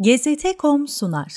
GZT.com sunar.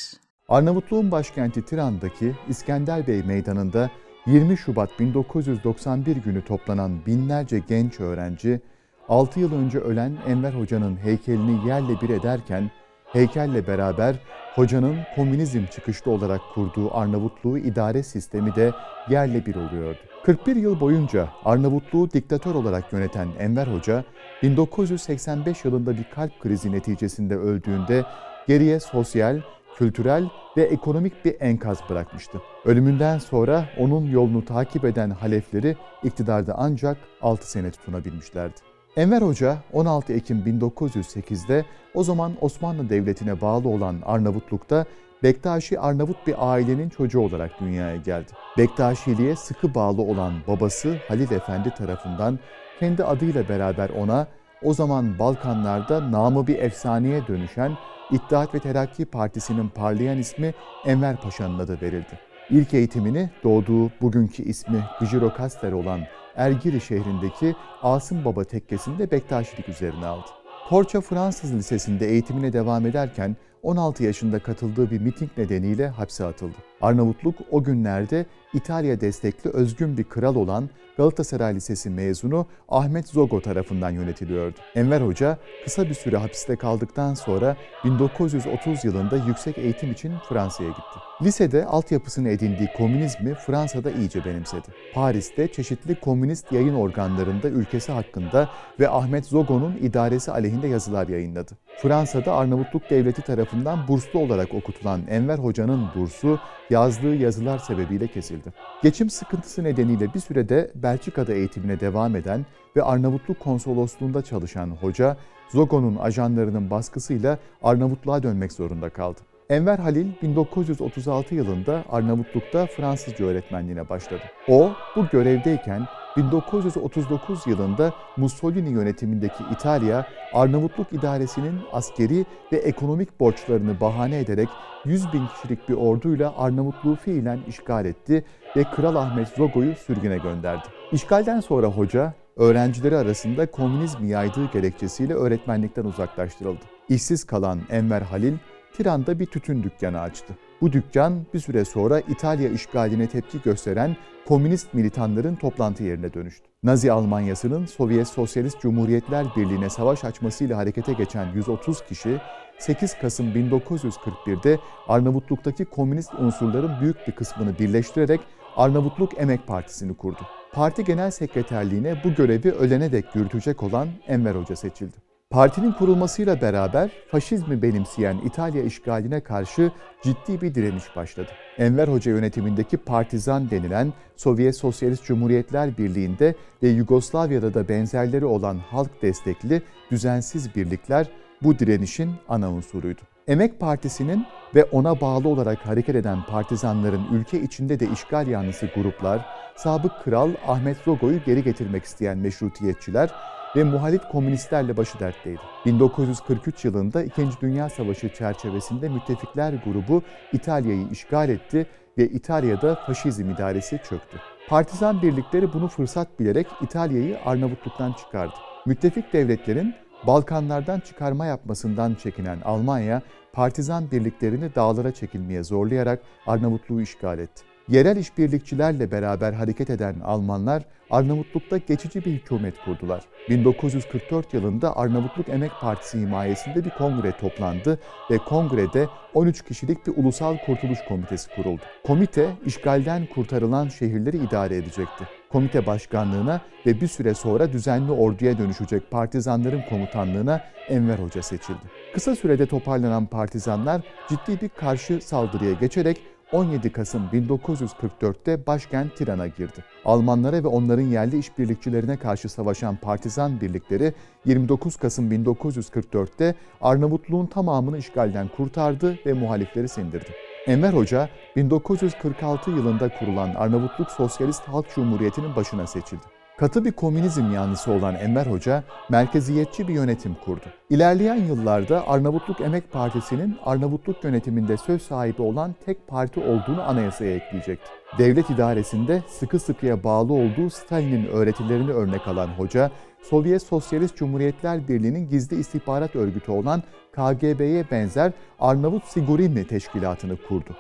Arnavutluğun başkenti Tiran'daki İskender Bey Meydanı'nda 20 Şubat 1991 günü toplanan binlerce genç öğrenci, 6 yıl önce ölen Enver Hoca'nın heykelini yerle bir ederken, heykelle beraber hocanın komünizm çıkışlı olarak kurduğu Arnavutluğu idare sistemi de yerle bir oluyordu. 41 yıl boyunca Arnavutluğu diktatör olarak yöneten Enver Hoca, 1985 yılında bir kalp krizi neticesinde öldüğünde geriye sosyal, kültürel ve ekonomik bir enkaz bırakmıştı. Ölümünden sonra onun yolunu takip eden halefleri iktidarda ancak 6 sene tutunabilmişlerdi. Enver Hoca 16 Ekim 1908'de o zaman Osmanlı Devleti'ne bağlı olan Arnavutluk'ta Bektaşi Arnavut bir ailenin çocuğu olarak dünyaya geldi. Bektaşiliğe sıkı bağlı olan babası Halil Efendi tarafından kendi adıyla beraber ona o zaman Balkanlarda namı bir efsaneye dönüşen İttihat ve Terakki Partisi'nin parlayan ismi Enver Paşa'nın adı verildi. İlk eğitimini doğduğu bugünkü ismi Gıciro Kaster olan Ergiri şehrindeki Asım Baba tekkesinde Bektaşilik üzerine aldı. Korça Fransız Lisesi'nde eğitimine devam ederken 16 yaşında katıldığı bir miting nedeniyle hapse atıldı. Arnavutluk o günlerde İtalya destekli özgün bir kral olan Galatasaray Lisesi mezunu Ahmet Zogo tarafından yönetiliyordu. Enver Hoca kısa bir süre hapiste kaldıktan sonra 1930 yılında yüksek eğitim için Fransa'ya gitti. Lisede altyapısını edindiği komünizmi Fransa'da iyice benimsedi. Paris'te çeşitli komünist yayın organlarında ülkesi hakkında ve Ahmet Zogo'nun idaresi aleyhinde yazılar yayınladı. Fransa'da Arnavutluk Devleti tarafından burslu olarak okutulan Enver Hoca'nın bursu yazdığı yazılar sebebiyle kesildi. Geçim sıkıntısı nedeniyle bir sürede Belçika'da eğitimine devam eden ve Arnavutluk konsolosluğunda çalışan hoca, Zogo'nun ajanlarının baskısıyla Arnavutluğa dönmek zorunda kaldı. Enver Halil 1936 yılında Arnavutluk'ta Fransızca öğretmenliğine başladı. O bu görevdeyken 1939 yılında Mussolini yönetimindeki İtalya, Arnavutluk idaresinin askeri ve ekonomik borçlarını bahane ederek 100 bin kişilik bir orduyla Arnavutluğu fiilen işgal etti ve Kral Ahmet Zogo'yu sürgüne gönderdi. İşgalden sonra hoca, öğrencileri arasında komünizmi yaydığı gerekçesiyle öğretmenlikten uzaklaştırıldı. İşsiz kalan Enver Halil, Tiran'da bir tütün dükkanı açtı. Bu dükkan bir süre sonra İtalya işgaline tepki gösteren komünist militanların toplantı yerine dönüştü. Nazi Almanyası'nın Sovyet Sosyalist Cumhuriyetler Birliği'ne savaş açmasıyla harekete geçen 130 kişi 8 Kasım 1941'de Arnavutluk'taki komünist unsurların büyük bir kısmını birleştirerek Arnavutluk Emek Partisi'ni kurdu. Parti Genel Sekreterliğine bu görevi ölene dek yürütecek olan Enver Hoca seçildi. Partinin kurulmasıyla beraber faşizmi benimseyen İtalya işgaline karşı ciddi bir direniş başladı. Enver Hoca yönetimindeki partizan denilen Sovyet Sosyalist Cumhuriyetler Birliği'nde ve Yugoslavya'da da benzerleri olan halk destekli düzensiz birlikler bu direnişin ana unsuruydu. Emek Partisi'nin ve ona bağlı olarak hareket eden partizanların ülke içinde de işgal yanlısı gruplar, sabık kral Ahmet Zogo'yu geri getirmek isteyen meşrutiyetçiler ve muhalif komünistlerle başı dertteydi. 1943 yılında İkinci Dünya Savaşı çerçevesinde müttefikler grubu İtalya'yı işgal etti ve İtalya'da faşizm idaresi çöktü. Partizan birlikleri bunu fırsat bilerek İtalya'yı Arnavutluk'tan çıkardı. Müttefik devletlerin Balkanlardan çıkarma yapmasından çekinen Almanya, partizan birliklerini dağlara çekilmeye zorlayarak Arnavutluğu işgal etti. Yerel işbirlikçilerle beraber hareket eden Almanlar Arnavutluk'ta geçici bir hükümet kurdular. 1944 yılında Arnavutluk Emek Partisi himayesinde bir kongre toplandı ve kongrede 13 kişilik bir ulusal kurtuluş komitesi kuruldu. Komite işgalden kurtarılan şehirleri idare edecekti. Komite başkanlığına ve bir süre sonra düzenli orduya dönüşecek partizanların komutanlığına Enver Hoca seçildi. Kısa sürede toparlanan partizanlar ciddi bir karşı saldırıya geçerek 17 Kasım 1944'te başkent Tiran'a girdi. Almanlara ve onların yerli işbirlikçilerine karşı savaşan partizan birlikleri 29 Kasım 1944'te Arnavutluğun tamamını işgalden kurtardı ve muhalifleri sindirdi. Enver Hoca 1946 yılında kurulan Arnavutluk Sosyalist Halk Cumhuriyeti'nin başına seçildi. Katı bir komünizm yanlısı olan Enver Hoca, merkeziyetçi bir yönetim kurdu. İlerleyen yıllarda Arnavutluk Emek Partisi'nin Arnavutluk yönetiminde söz sahibi olan tek parti olduğunu anayasaya ekleyecekti. Devlet idaresinde sıkı sıkıya bağlı olduğu Stalin'in öğretilerini örnek alan hoca, Sovyet Sosyalist Cumhuriyetler Birliği'nin gizli istihbarat örgütü olan KGB'ye benzer Arnavut Sigurini Teşkilatı'nı kurdu.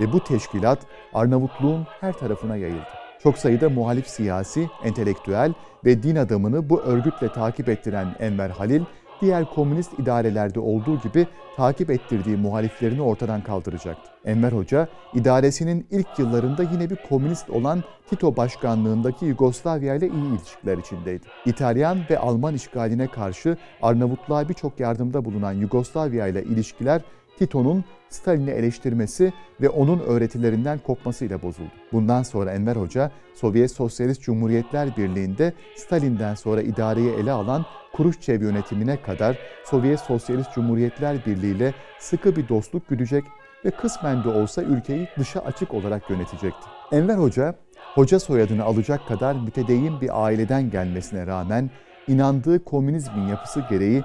Ve bu teşkilat Arnavutluğun her tarafına yayıldı. Çok sayıda muhalif siyasi, entelektüel ve din adamını bu örgütle takip ettiren Enver Halil, diğer komünist idarelerde olduğu gibi takip ettirdiği muhaliflerini ortadan kaldıracaktı. Enver Hoca, idaresinin ilk yıllarında yine bir komünist olan Tito başkanlığındaki Yugoslavya ile iyi ilişkiler içindeydi. İtalyan ve Alman işgaline karşı Arnavutluğa birçok yardımda bulunan Yugoslavya ile ilişkiler Tito'nun Stalin'i eleştirmesi ve onun öğretilerinden kopmasıyla bozuldu. Bundan sonra Enver Hoca, Sovyet Sosyalist Cumhuriyetler Birliği'nde Stalin'den sonra idareyi ele alan Kuruşçev yönetimine kadar Sovyet Sosyalist Cumhuriyetler Birliği ile sıkı bir dostluk güdecek ve kısmen de olsa ülkeyi dışa açık olarak yönetecekti. Enver Hoca, hoca soyadını alacak kadar mütedeyyin bir aileden gelmesine rağmen inandığı komünizmin yapısı gereği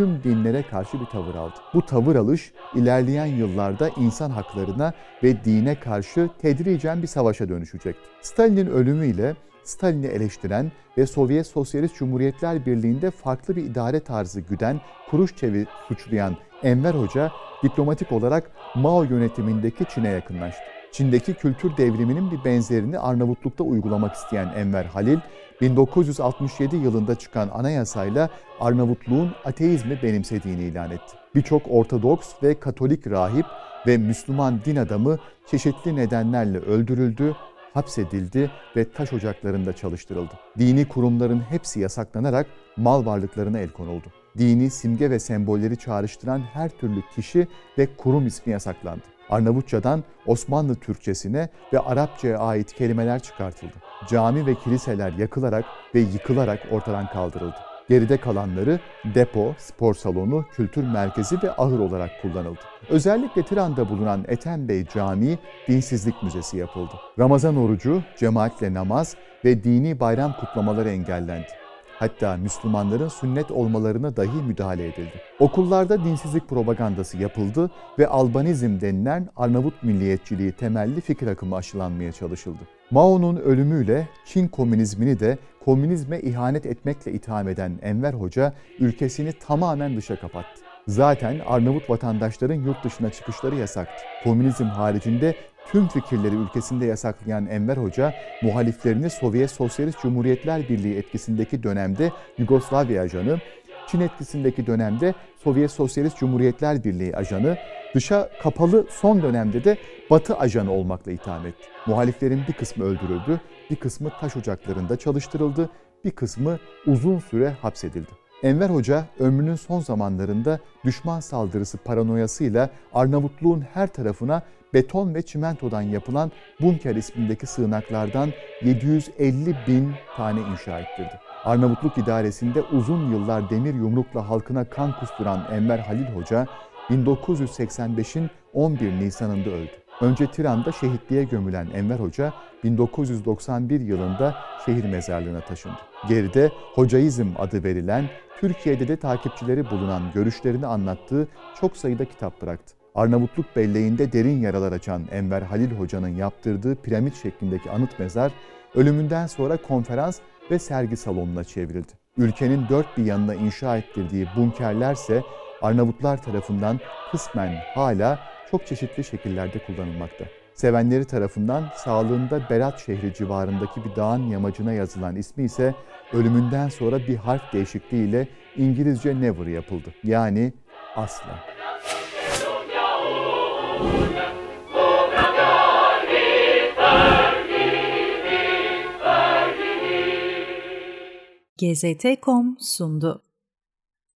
tüm dinlere karşı bir tavır aldı. Bu tavır alış ilerleyen yıllarda insan haklarına ve dine karşı tedricen bir savaşa dönüşecekti. Stalin'in ölümüyle Stalin'i eleştiren ve Sovyet Sosyalist Cumhuriyetler Birliği'nde farklı bir idare tarzı güden Kuruşçev'i suçlayan Enver Hoca diplomatik olarak Mao yönetimindeki Çin'e yakınlaştı. Çin'deki kültür devriminin bir benzerini Arnavutluk'ta uygulamak isteyen Enver Halil, 1967 yılında çıkan anayasayla Arnavutluğun ateizmi benimsediğini ilan etti. Birçok Ortodoks ve Katolik rahip ve Müslüman din adamı çeşitli nedenlerle öldürüldü, hapsedildi ve taş ocaklarında çalıştırıldı. Dini kurumların hepsi yasaklanarak mal varlıklarına el konuldu. Dini simge ve sembolleri çağrıştıran her türlü kişi ve kurum ismi yasaklandı. Arnavutçadan Osmanlı Türkçesine ve Arapçaya ait kelimeler çıkartıldı. Cami ve kiliseler yakılarak ve yıkılarak ortadan kaldırıldı. Geride kalanları depo, spor salonu, kültür merkezi ve ahır olarak kullanıldı. Özellikle Tiran'da bulunan Ethem Bey Camii dinsizlik müzesi yapıldı. Ramazan orucu, cemaatle namaz ve dini bayram kutlamaları engellendi. Hatta Müslümanların sünnet olmalarına dahi müdahale edildi. Okullarda dinsizlik propagandası yapıldı ve Albanizm denilen Arnavut milliyetçiliği temelli fikir akımı aşılanmaya çalışıldı. Mao'nun ölümüyle Çin komünizmini de komünizme ihanet etmekle itham eden Enver Hoca ülkesini tamamen dışa kapattı. Zaten Arnavut vatandaşların yurt dışına çıkışları yasaktı. Komünizm haricinde tüm fikirleri ülkesinde yasaklayan Enver Hoca, muhaliflerini Sovyet Sosyalist Cumhuriyetler Birliği etkisindeki dönemde Yugoslavya ajanı, Çin etkisindeki dönemde Sovyet Sosyalist Cumhuriyetler Birliği ajanı, dışa kapalı son dönemde de Batı ajanı olmakla itham etti. Muhaliflerin bir kısmı öldürüldü, bir kısmı taş ocaklarında çalıştırıldı, bir kısmı uzun süre hapsedildi. Enver Hoca ömrünün son zamanlarında düşman saldırısı paranoyasıyla Arnavutluğun her tarafına beton ve çimentodan yapılan Bunker ismindeki sığınaklardan 750 bin tane inşa ettirdi. Arnavutluk idaresinde uzun yıllar demir yumrukla halkına kan kusturan Enver Halil Hoca 1985'in 11 Nisan'ında öldü. Önce Tiran'da şehitliğe gömülen Enver Hoca 1991 yılında şehir mezarlığına taşındı. Geride Hocaizm adı verilen Türkiye'de de takipçileri bulunan görüşlerini anlattığı çok sayıda kitap bıraktı. Arnavutluk belleğinde derin yaralar açan Enver Halil Hoca'nın yaptırdığı piramit şeklindeki anıt mezar ölümünden sonra konferans ve sergi salonuna çevrildi. Ülkenin dört bir yanına inşa ettirdiği bunkerlerse Arnavutlar tarafından kısmen hala çok çeşitli şekillerde kullanılmakta. Sevenleri tarafından sağlığında Berat şehri civarındaki bir dağın yamacına yazılan ismi ise ölümünden sonra bir harf değişikliğiyle İngilizce never yapıldı. Yani asla. GZT.com sundu.